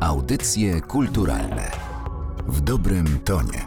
Audycje kulturalne w dobrym tonie.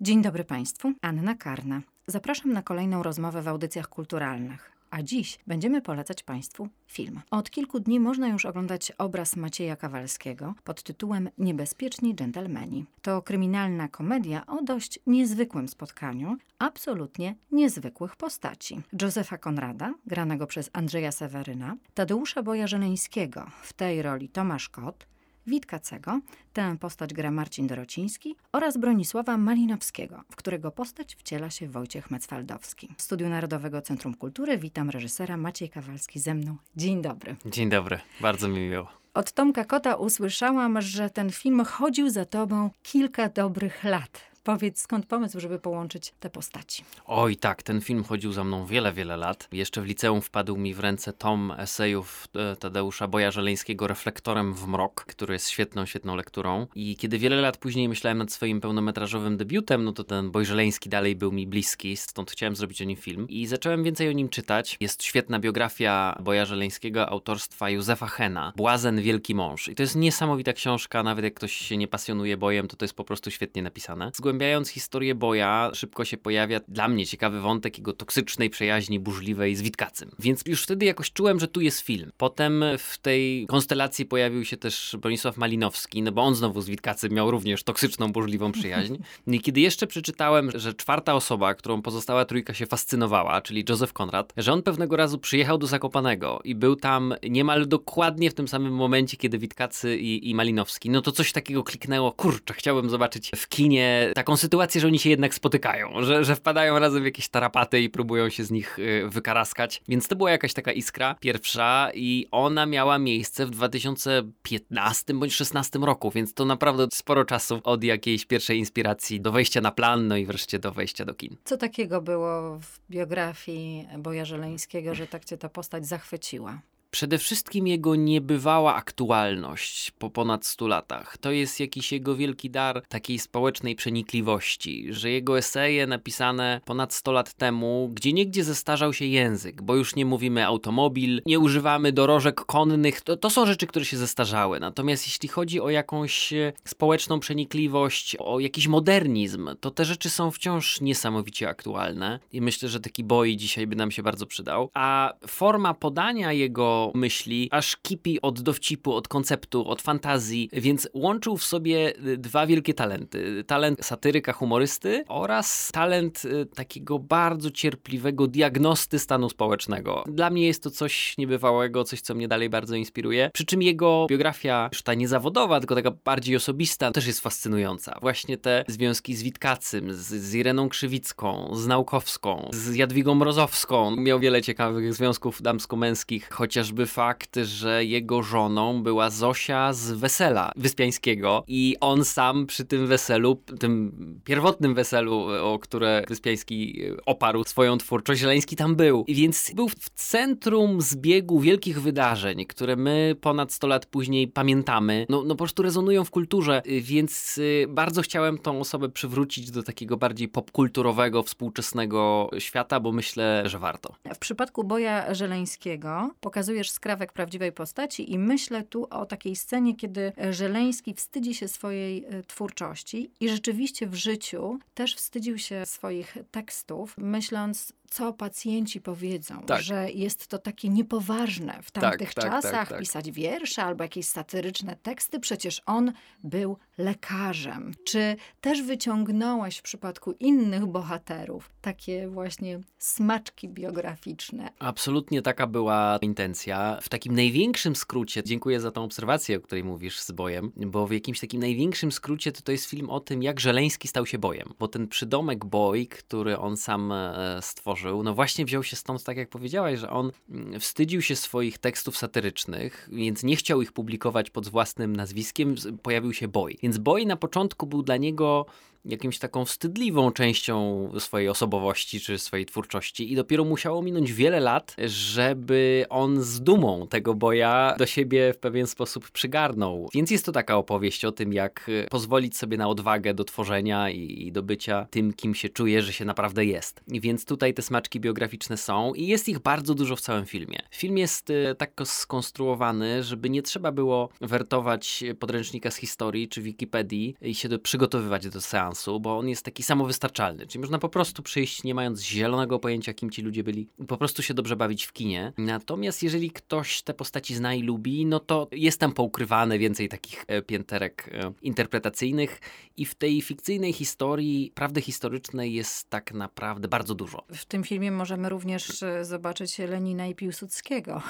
Dzień dobry Państwu, Anna Karna. Zapraszam na kolejną rozmowę w audycjach kulturalnych. A dziś będziemy polecać Państwu film. Od kilku dni można już oglądać obraz Macieja Kawalskiego pod tytułem Niebezpieczni dżentelmeni. To kryminalna komedia o dość niezwykłym spotkaniu absolutnie niezwykłych postaci. Józefa Konrada, granego przez Andrzeja Seweryna, Tadeusza Boja-Żeleńskiego, w tej roli Tomasz Kot, Witkacego, tę postać gra Marcin Dorociński oraz Bronisława Malinowskiego, w którego postać wciela się Wojciech Mecwaldowski. W Studiu Narodowego Centrum Kultury witam reżysera Maciej Kawalski ze mną. Dzień dobry. Dzień dobry, bardzo mi miło. Od Tomka Kota usłyszałam, że ten film chodził za tobą kilka dobrych lat. Powiedz, skąd pomysł, żeby połączyć te postaci? Oj tak, ten film chodził za mną wiele, wiele lat. Jeszcze w liceum wpadł mi w ręce tom esejów e, Tadeusza Boja Żeleńskiego Reflektorem w mrok, który jest świetną, świetną lekturą. I kiedy wiele lat później myślałem nad swoim pełnometrażowym debiutem, no to ten Boj Żeleński dalej był mi bliski, stąd chciałem zrobić o nim film. I zacząłem więcej o nim czytać. Jest świetna biografia Boja Żeleńskiego autorstwa Józefa Hena, Błazen Wielki Mąż. I to jest niesamowita książka, nawet jak ktoś się nie pasjonuje bojem, to to jest po prostu świetnie napisane. Zgłębiałem Zgłębiając historię Boja, szybko się pojawia dla mnie ciekawy wątek jego toksycznej przyjaźni burzliwej z Witkacym. Więc już wtedy jakoś czułem, że tu jest film. Potem w tej konstelacji pojawił się też Bronisław Malinowski, no bo on znowu z Witkacym miał również toksyczną, burzliwą przyjaźń. I kiedy jeszcze przeczytałem, że czwarta osoba, którą pozostała trójka się fascynowała, czyli Józef Konrad, że on pewnego razu przyjechał do Zakopanego i był tam niemal dokładnie w tym samym momencie, kiedy Witkacy i, i Malinowski, no to coś takiego kliknęło, kurczę, chciałbym zobaczyć w kinie taką sytuację, że oni się jednak spotykają, że, że wpadają razem w jakieś tarapaty i próbują się z nich y, wykaraskać. Więc to była jakaś taka iskra pierwsza i ona miała miejsce w 2015 bądź 16 roku, więc to naprawdę sporo czasu od jakiejś pierwszej inspiracji do wejścia na plan, no i wreszcie do wejścia do kin. Co takiego było w biografii Boja Żeleńskiego, że tak cię ta postać zachwyciła? Przede wszystkim jego niebywała aktualność po ponad 100 latach. To jest jakiś jego wielki dar takiej społecznej przenikliwości, że jego eseje napisane ponad 100 lat temu, gdzie niegdzie zestarzał się język, bo już nie mówimy automobil, nie używamy dorożek konnych, to, to są rzeczy, które się zestarzały. Natomiast jeśli chodzi o jakąś e, społeczną przenikliwość, o jakiś modernizm, to te rzeczy są wciąż niesamowicie aktualne i myślę, że taki boi dzisiaj by nam się bardzo przydał. A forma podania jego myśli, aż kipi od dowcipu, od konceptu, od fantazji, więc łączył w sobie y, dwa wielkie talenty. Talent satyryka, humorysty oraz talent y, takiego bardzo cierpliwego diagnosty stanu społecznego. Dla mnie jest to coś niebywałego, coś, co mnie dalej bardzo inspiruje. Przy czym jego biografia, już ta niezawodowa, tylko taka bardziej osobista, też jest fascynująca. Właśnie te związki z Witkacym, z, z Ireną Krzywicką, z Naukowską, z Jadwigą Mrozowską. Miał wiele ciekawych związków damsko-męskich, chociaż chociażby fakt, że jego żoną była Zosia z Wesela Wyspiańskiego i on sam przy tym weselu, tym pierwotnym weselu, o które Wyspiański oparł swoją twórczość, Żeleński tam był. I więc był w centrum zbiegu wielkich wydarzeń, które my ponad 100 lat później pamiętamy. No, no po prostu rezonują w kulturze, więc y, bardzo chciałem tą osobę przywrócić do takiego bardziej popkulturowego, współczesnego świata, bo myślę, że warto. W przypadku Boja Żeleńskiego pokazuje pokazujesz skrawek prawdziwej postaci i myślę tu o takiej scenie, kiedy Żeleński wstydzi się swojej e, twórczości i rzeczywiście w życiu też wstydził się swoich tekstów, myśląc, co pacjenci powiedzą, tak. że jest to takie niepoważne w tamtych tak, tak, tak czasach tak. pisać wiersze albo jakieś satyryczne teksty. Przecież on był lekarzem. Czy też wyciągnąłeś w przypadku innych bohaterów takie właśnie smaczki biograficzne? Absolutnie taka była intencja. W takim największym skrócie, dziękuję za tą obserwację, o której mówisz z bojem, bo w jakimś takim największym skrócie to, to jest film o tym, jak Żeleński stał się bojem. Bo ten przydomek boj, który on sam e, stworzył, stworzył, no właśnie wziął się stąd, tak jak powiedziałaś, że on mm, wstydził się swoich tekstów satyrycznych, więc nie chciał ich publikować pod własnym nazwiskiem, pojawił się Boy. Więc Boy na początku był dla niego jakimś taką wstydliwą częścią swojej osobowości czy swojej twórczości i dopiero musiało minąć wiele lat, żeby on z dumą tego boja do siebie w pewien sposób przygarnął. Więc jest to taka opowieść o tym, jak pozwolić sobie na odwagę do tworzenia i, i do bycia tym, kim się czuje, że się naprawdę jest. Więc tutaj te smaczki biograficzne są i jest ich bardzo dużo w całym filmie. Film jest e, tak skonstruowany, żeby nie trzeba było wertować podręcznika z historii czy Wikipedii i się do, przygotowywać do seansu, bo on jest taki samowystarczalny. Czyli można po prostu przyjść, nie mając zielonego pojęcia, kim ci ludzie byli, i po prostu się dobrze bawić w kinie. Natomiast jeżeli ktoś te postaci zna i lubi, no to jest tam poukrywane więcej takich e, pięterek e, interpretacyjnych i w tej fikcyjnej historii, prawdy historycznej jest tak naprawdę bardzo dużo. W tym filmie możemy również e, zobaczyć Lenina i Piłsudskiego.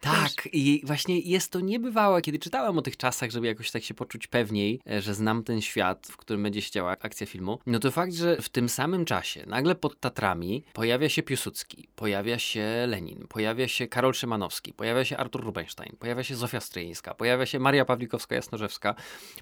Tak, i właśnie jest to niebywałe, kiedy czytałem o tych czasach, żeby jakoś tak się poczuć pewniej, że znam ten świat, w którym będzie się działa akcja filmu. No to fakt, że w tym samym czasie nagle pod Tatrami pojawia się Piłsudski, pojawia się Lenin, pojawia się Karol Szymanowski, pojawia się Artur Rubinstein, pojawia się Zofia Stryjeńska, pojawia się Maria Pawlikowska-Jasnorzewska,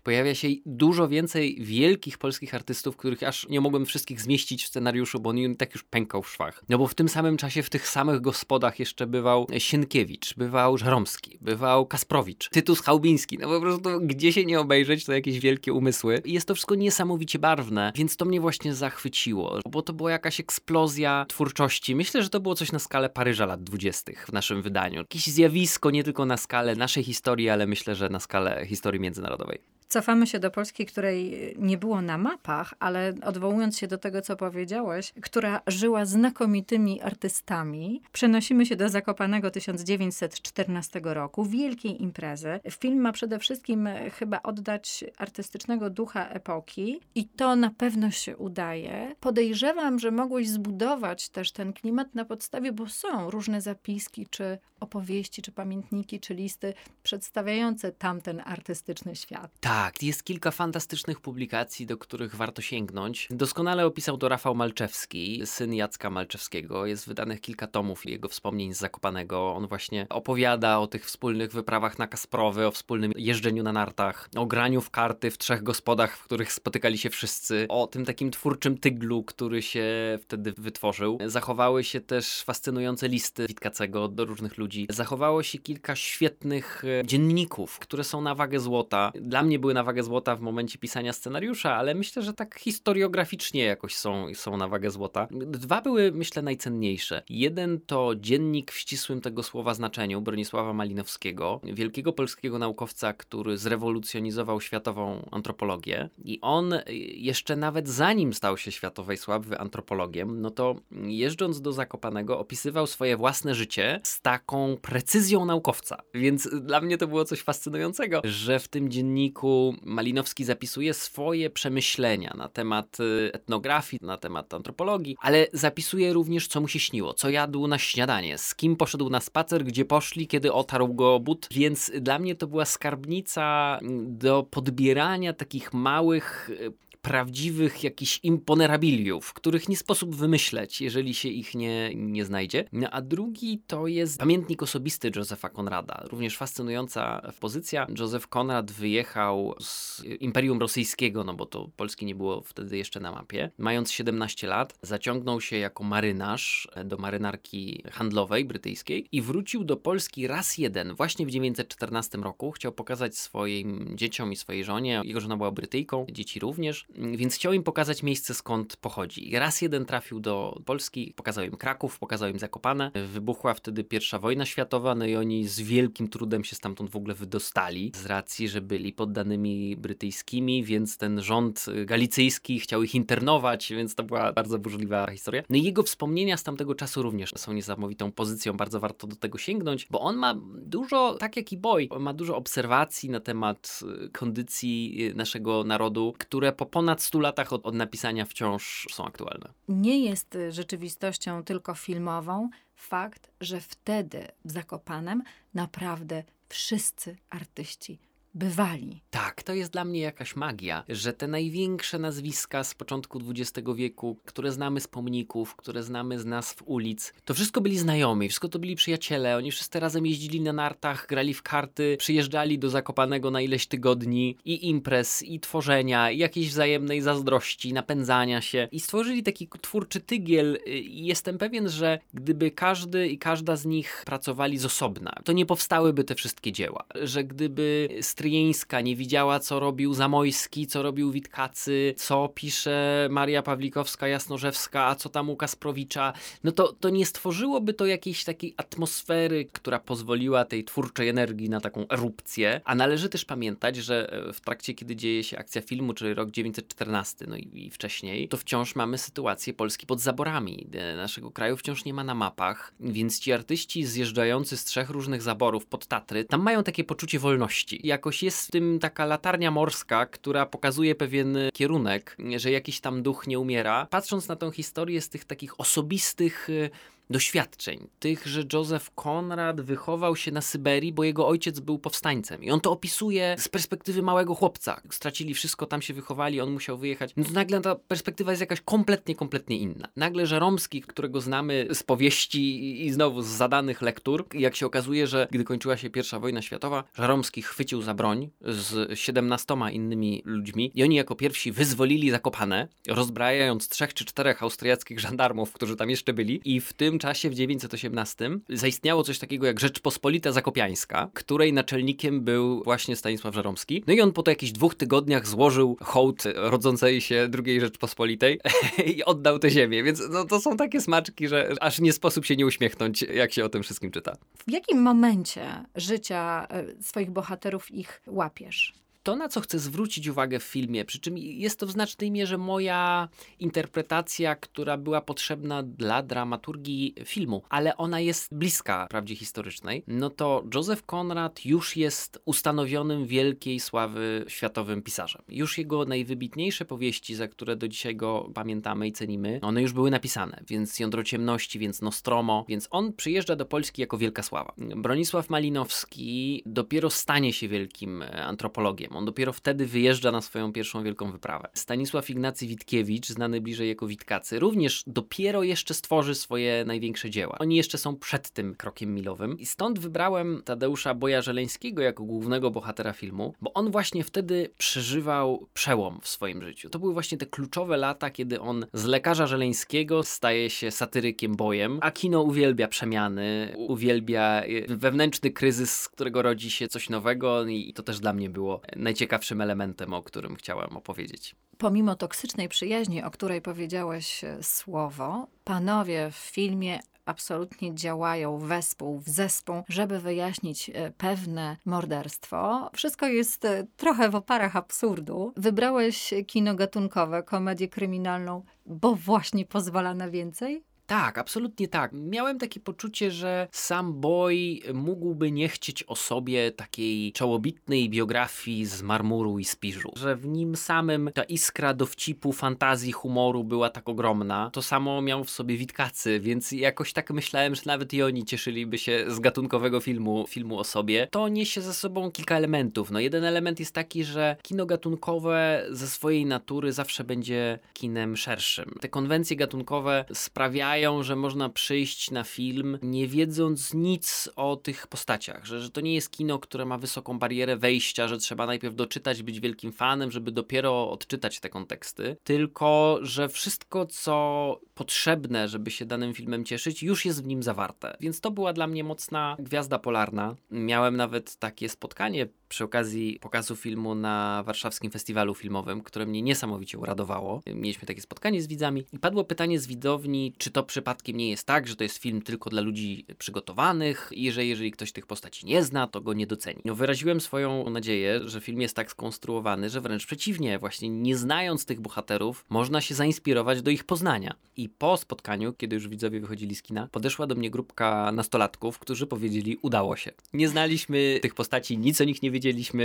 pojawia się dużo więcej wielkich polskich artystów, których aż nie mogłem wszystkich zmieścić w scenariuszu, bo on tak już pękał w szwach. No bo w tym samym czasie w tych samych gospodach jeszcze bywał Sienkiewicz, bywał Żeromski, bywał Kasprowicz, Tytus Chałbiński, no po prostu gdzie się nie obejrzeć, to jakieś wielkie umysły. I jest to wszystko niesamowicie barwne, więc to mnie właśnie zachwyciło, bo to była jakaś eksplozja twórczości. Myślę, że to było coś na skalę Paryża lat dwudziestych w naszym wydaniu. Jakieś zjawisko nie tylko na skalę naszej historii, ale myślę, że na skalę historii międzynarodowej. Cofamy się do Polski, której nie było na mapach, ale odwołując się do tego, co powiedziałeś, która żyła znakomitymi artystami, przenosimy się do Zakopanego 1914 roku, wielkiej imprezy. Film ma przede wszystkim e, chyba oddać artystycznego ducha epoki i to na pewno się udaje. Podejrzewam, że mogłeś zbudować też ten klimat na podstawie, bo są różne zapiski, czy opowieści, czy pamiętniki, czy listy przedstawiające tamten artystyczny świat. Tak, jest kilka fantastycznych publikacji, do których warto sięgnąć. Doskonale opisał to Rafał Malczewski, syn Jacka Malczewskiego. Jest wydanych kilka tomów jego wspomnień z Zakopanego. On właśnie opowiada o tych wspólnych wyprawach na Kasprowy, o wspólnym jeżdżeniu na nartach, o graniu w karty w trzech gospodach, w których spotykali się wszyscy, o tym takim twórczym tyglu, który się wtedy wytworzył. Zachowały się też fascynujące listy Witkacego do różnych ludzi. Zachowało się kilka świetnych e, dzienników, które są na wagę złota. Dla mnie były na wagę złota w momencie pisania scenariusza, ale myślę, że tak historiograficznie jakoś są, są na wagę złota. Dwa były, myślę, najcenniejsze. Jeden to dziennik w ścisłym tego słowa znaczeniu Bronisława Malinowskiego, wielkiego polskiego naukowca, który zrewolucjonizował światową antropologię. I on jeszcze nawet zanim stał się światowej sławy antropologiem, no to jeżdżąc do Zakopanego opisywał swoje własne życie z taką precyzją naukowca. Więc dla mnie to było coś fascynującego, że w tym dzienniku Malinowski zapisuje swoje przemyślenia na temat y, etnografii, na temat antropologii, ale zapisuje również, co mu się śniło, co jadł na śniadanie, z kim poszedł na spacer, gdzie poszli, kiedy otarł go but. Więc dla mnie to była skarbnica mm, do podbierania takich małych y, prawdziwych jakichś imponerabiliów, których nie sposób wymyśleć, jeżeli się ich nie, nie znajdzie. No, a drugi to jest pamiętnik osobisty Józefa Konrada. Również fascynująca pozycja. Józef Konrad wyjechał z Imperium Rosyjskiego, no bo to Polski nie było wtedy jeszcze na mapie. Mając 17 lat, zaciągnął się jako marynarz do marynarki handlowej brytyjskiej i wrócił do Polski raz jeden, właśnie w 1914 roku. Chciał pokazać swoim dzieciom i swojej żonie, jego żona była Brytyjką, dzieci również, więc chciał im pokazać miejsce skąd pochodzi. Raz jeden trafił do Polski, pokazał im Kraków, pokazał im Zakopane. Wybuchła wtedy pierwsza wojna światowa, no i oni z wielkim trudem się stamtąd w ogóle wydostali, z racji, że byli poddanymi brytyjskimi, więc ten rząd galicyjski chciał ich internować, więc to była bardzo burzliwa historia. No i jego wspomnienia z tamtego czasu również są niesamowitą pozycją, bardzo warto do tego sięgnąć, bo on ma dużo, tak jak i Boy, ma dużo obserwacji na temat kondycji naszego narodu, które po ponad 100 latach od, od napisania wciąż są aktualne. Nie jest rzeczywistością tylko filmową fakt, że wtedy w Zakopanem naprawdę wszyscy artyści bywali. Tak, to jest dla mnie jakaś magia, że te największe nazwiska z początku XX wieku, które znamy z pomników, które znamy z nazw ulic, to wszystko byli znajomi, wszystko to byli przyjaciele, oni wszyscy razem jeździli na nartach, grali w karty, przyjeżdżali do Zakopanego na ileś tygodni i imprez, i tworzenia, i jakiejś wzajemnej zazdrości, napędzania się. I stworzyli taki twórczy tygiel i jestem pewien, że gdyby każdy i każda z nich pracowali z osobna, to nie powstałyby te wszystkie dzieła, że gdyby Stryjeńska nie widziała, co robił Zamojski, co robił Witkacy, co pisze Maria Pawlikowska, Jasnorzewska, a co tam u Kasprowicza, no to, to nie stworzyłoby to jakiejś takiej atmosfery, która pozwoliła tej twórczej energii na taką erupcję. A należy też pamiętać, że e, w trakcie, kiedy dzieje się akcja filmu, czyli rok 914, no i, i wcześniej, to wciąż mamy sytuację Polski pod zaborami. E, naszego kraju wciąż nie ma na mapach, więc ci artyści zjeżdżający z trzech różnych zaborów pod Tatry, tam mają takie poczucie wolności. Jakoś jest w tym taka latarnia morska, która pokazuje pewien kierunek, że jakiś tam duch nie umiera. Patrząc na tą historię z tych takich osobistych e, doświadczeń. Tych, że Józef Konrad wychował się na Syberii, bo jego ojciec był powstańcem. I on to opisuje z perspektywy małego chłopca. Stracili wszystko, tam się wychowali, on musiał wyjechać. No to nagle ta perspektywa jest jakaś kompletnie, kompletnie inna. Nagle Żeromski, którego znamy z powieści i znowu z zadanych lektur, jak się okazuje, że gdy kończyła się pierwsza wojna światowa, Żeromski chwycił za broń z 17 innymi ludźmi i oni jako pierwsi wyzwolili Zakopane, rozbrajając trzech czy czterech austriackich żandarmów, którzy tam jeszcze byli i w tym czasie, w 918, zaistniało coś takiego jak Rzeczpospolita Zakopiańska, której naczelnikiem był właśnie Stanisław Żeromski. No i on po to jakichś dwóch tygodniach złożył hołd rodzącej się II Rzeczpospolitej i oddał tę ziemię, więc no, to są takie smaczki, że aż nie sposób się nie uśmiechnąć, jak się o tym wszystkim czyta. W jakim momencie życia e, swoich bohaterów ich łapiesz? To, na co chcę zwrócić uwagę w filmie, przy czym jest to w znacznej mierze moja interpretacja, która była potrzebna dla dramaturgii filmu, ale ona jest bliska prawdzie historycznej, no to Joseph Conrad już jest ustanowionym wielkiej sławy światowym pisarzem. Już jego najwybitniejsze powieści, za które do dzisiaj go pamiętamy i cenimy, one już były napisane, więc Jądro Ciemności, więc Nostromo, więc on przyjeżdża do Polski jako wielka sława. Bronisław Malinowski dopiero stanie się wielkim antropologiem. On dopiero wtedy wyjeżdża na swoją pierwszą wielką wyprawę. Stanisław Ignacy Witkiewicz, znany bliżej jako Witkacy, również dopiero jeszcze stworzy swoje największe dzieła. Oni jeszcze są przed tym krokiem milowym i stąd wybrałem Tadeusza Boja Żeleńskiego jako głównego bohatera filmu, bo on właśnie wtedy przeżywał przełom w swoim życiu. To były właśnie te kluczowe lata, kiedy on z lekarza Żeleńskiego staje się satyrykiem bojem, a kino uwielbia przemiany, uwielbia wewnętrzny kryzys, z którego rodzi się coś nowego i to też dla mnie było najciekawszym elementem, o którym chciałem opowiedzieć. Pomimo toksycznej przyjaźni, o której powiedziałeś e, słowo, panowie w filmie absolutnie działają wespół, w zespół, żeby wyjaśnić e, pewne morderstwo. Wszystko jest e, trochę w oparach absurdu. Wybrałeś kino gatunkowe, komedię kryminalną, bo właśnie pozwala na więcej? Tak, absolutnie tak. Miałem takie poczucie, że sam Boy mógłby nie chcieć o sobie takiej czołobitnej biografii z marmuru i spiżu. Że w nim samym ta iskra dowcipu, fantazji, humoru była tak ogromna. To samo miał w sobie Witkacy, więc jakoś tak myślałem, że nawet i oni cieszyliby się z gatunkowego filmu, filmu o sobie. To niesie ze sobą kilka elementów. No jeden element jest taki, że kino gatunkowe ze swojej natury zawsze będzie kinem szerszym. Te konwencje gatunkowe sprawiają, że można przyjść na film nie wiedząc nic o tych postaciach, że, że to nie jest kino, które ma wysoką barierę wejścia, że trzeba najpierw doczytać, być wielkim fanem, żeby dopiero odczytać te konteksty, tylko że wszystko, co potrzebne, żeby się danym filmem cieszyć, już jest w nim zawarte. Więc to była dla mnie mocna gwiazda polarna. Miałem nawet takie spotkanie przy okazji pokazu filmu na warszawskim festiwalu filmowym, które mnie niesamowicie uradowało. Mieliśmy takie spotkanie z widzami i padło pytanie z widowni, czy to przypadkiem nie jest tak, że to jest film tylko dla ludzi przygotowanych i że jeżeli ktoś tych postaci nie zna, to go nie doceni. No, wyraziłem swoją nadzieję, że film jest tak skonstruowany, że wręcz przeciwnie, właśnie nie znając tych bohaterów, można się zainspirować do ich poznania. I po spotkaniu, kiedy już widzowie wychodzili z kina, podeszła do mnie grupka nastolatków, którzy powiedzieli, udało się. Nie znaliśmy tych postaci, nic o nich nie wiedzieliśmy,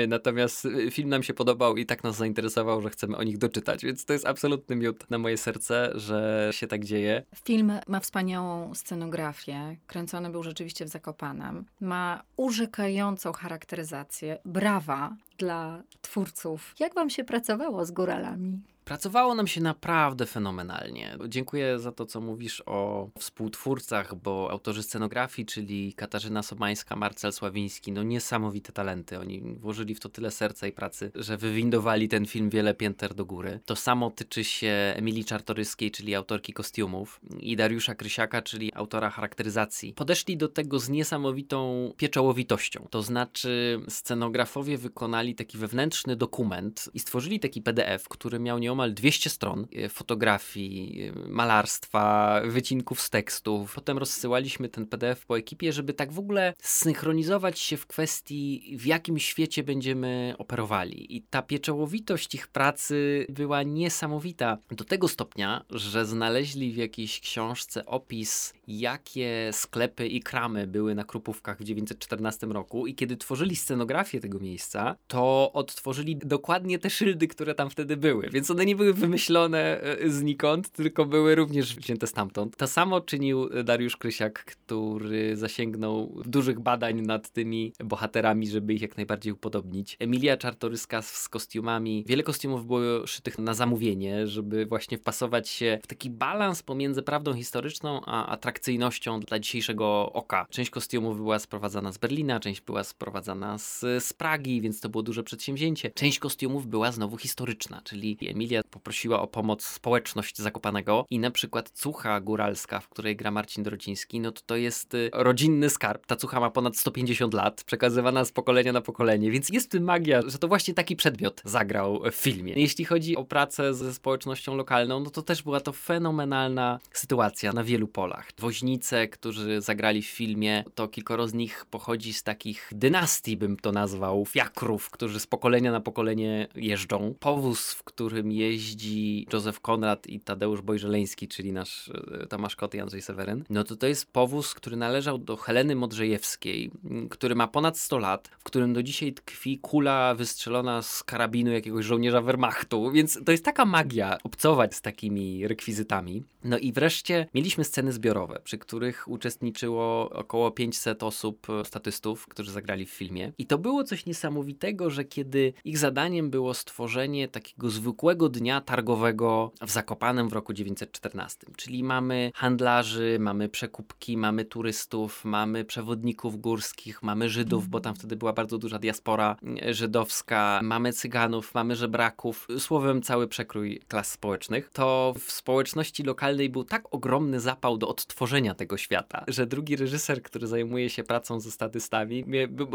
natomiast y, film nam się podobał i tak nas zainteresował, że chcemy o nich doczytać, więc to jest absolutny miód na moje serce, że się tak dzieje. Film ma wspaniałą scenografię, kręcony był rzeczywiście w Zakopanem, ma urzekającą charakteryzację, brawa dla twórców. Jak wam się pracowało z góralami? Pracowało nam się naprawdę fenomenalnie. Dziękuję za to, co mówisz o współtwórcach, bo autorzy scenografii, czyli Katarzyna Sobańska, Marcel Sławiński, no niesamowite talenty. Oni włożyli w to tyle serca i pracy, że wywindowali ten film wiele pięter do góry. To samo tyczy się Emilii Czartoryskiej, czyli autorki kostiumów i Dariusza Krysiaka, czyli autora charakteryzacji. Podeszli do tego z niesamowitą pieczołowitością. To znaczy scenografowie wykonali taki wewnętrzny dokument i stworzyli taki PDF, który miał nieomal nieomal 200 stron e, fotografii, e, malarstwa, wycinków z tekstów. Potem rozsyłaliśmy ten PDF po ekipie, żeby tak w ogóle synchronizować się w kwestii, w jakim świecie będziemy operowali. I ta pieczołowitość ich pracy była niesamowita. Do tego stopnia, że znaleźli w jakiejś książce opis, jakie sklepy i kramy były na Krupówkach w 1914 roku i kiedy tworzyli scenografię tego miejsca, to odtworzyli dokładnie te szyldy, które tam wtedy były. Więc one nie były wymyślone e, znikąd, tylko były również wzięte stamtąd. To samo czynił Dariusz Krysiak, który zasięgnął dużych badań nad tymi bohaterami, żeby ich jak najbardziej upodobnić. Emilia Czartoryska z kostiumami. Wiele kostiumów było szytych na zamówienie, żeby właśnie wpasować się w taki balans pomiędzy prawdą historyczną a atrakcyjnością dla dzisiejszego oka. Część kostiumów była sprowadzana z Berlina, część była sprowadzana z, z Pragi, więc to było duże przedsięwzięcie. Część kostiumów była znowu historyczna, czyli Emilia poprosiła o pomoc społeczność Zakopanego i na przykład Cucha Góralska, w której gra Marcin Drociński, no to to jest y, rodzinny skarb. Ta Cucha ma ponad 150 lat, przekazywana z pokolenia na pokolenie, więc jest w tym magia, że to właśnie taki przedmiot zagrał w filmie. Jeśli chodzi o pracę ze społecznością lokalną, no to też była to fenomenalna sytuacja na wielu polach. Woźnice, którzy zagrali w filmie, to kilkoro z nich pochodzi z takich dynastii, bym to nazwał, fiakrów, którzy z pokolenia na pokolenie jeżdżą. Powóz, w którym jeździ Józef Konrad i Tadeusz Bojżeleński, czyli nasz e, Tomasz Kot i Andrzej Seweryn, no to to jest powóz, który należał do Heleny Modrzejewskiej, który ma ponad 100 lat, w którym do dzisiaj tkwi kula wystrzelona z karabinu jakiegoś żołnierza Wehrmachtu, więc to jest taka magia obcować z takimi rekwizytami. No i wreszcie mieliśmy sceny zbiorowe, przy których uczestniczyło około 500 osób, e, statystów, którzy zagrali w filmie. I to było coś niesamowitego, że kiedy ich zadaniem było stworzenie takiego zwykłego dnia targowego w Zakopanem w roku 914. Czyli mamy handlarzy, mamy przekupki, mamy turystów, mamy przewodników górskich, mamy Żydów, bo tam wtedy była bardzo duża diaspora mm, żydowska, mamy Cyganów, mamy żebraków, słowem cały przekrój klas społecznych. To w społeczności lokalnej był tak ogromny zapał do odtworzenia tego świata, że drugi reżyser, który zajmuje się pracą ze statystami,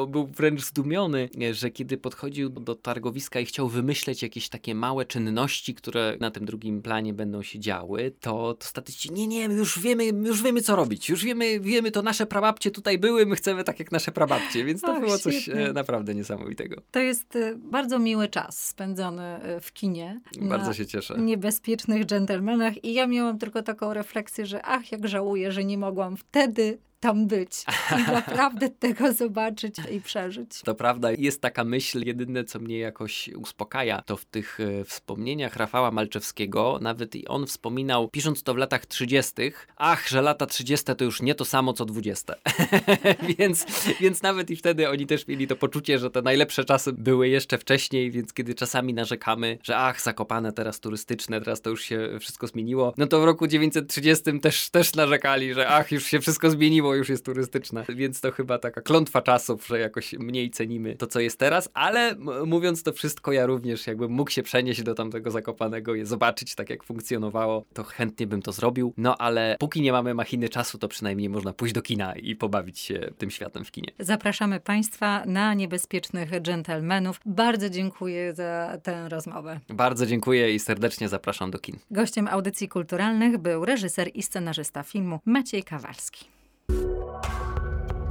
był wręcz zdumiony, że kiedy podchodził do targowiska i chciał wymyśleć jakieś takie małe czynności, czynności, które na tym drugim planie będą się działy, to, to statyści, nie, nie, już wiemy, już wiemy co robić, już wiemy, wiemy, to nasze prababcie tutaj były, my chcemy tak jak nasze prababcie, więc to było coś świetnie. naprawdę niesamowitego. To jest e, bardzo miły czas spędzony e, w kinie. Bardzo się cieszę. Niebezpiecznych dżentelmenach i ja miałam tylko taką refleksję, że ach, jak żałuję, że nie mogłam wtedy tam być i naprawdę tego zobaczyć i przeżyć. To prawda, jest taka myśl, jedyne co mnie jakoś uspokaja, to w tych e, wspomnieniach Rafała Malczewskiego, nawet i on wspominał, pisząc to w latach 30., ach, że lata 30. to już nie to samo co 20. więc, więc nawet i wtedy oni też mieli to poczucie, że te najlepsze czasy były jeszcze wcześniej, więc kiedy czasami narzekamy, że ach, zakopane teraz turystyczne, teraz to już się wszystko zmieniło, no to w roku 930 też, też narzekali, że ach, już się wszystko zmieniło, już jest turystyczna, więc to chyba taka klątwa czasów, że jakoś mniej cenimy to, co jest teraz, ale mówiąc to wszystko, ja również jakbym mógł się przenieść do tamtego Zakopanego i zobaczyć tak, jak funkcjonowało, to chętnie bym to zrobił, no ale póki nie mamy machiny czasu, to przynajmniej można pójść do kina i pobawić się tym światem w kinie. Zapraszamy Państwa na Niebezpiecznych Dżentelmenów. Bardzo dziękuję za tę rozmowę. Bardzo dziękuję i serdecznie zapraszam do kin. Gościem audycji kulturalnych był reżyser i scenarzysta filmu Maciej Kawalski.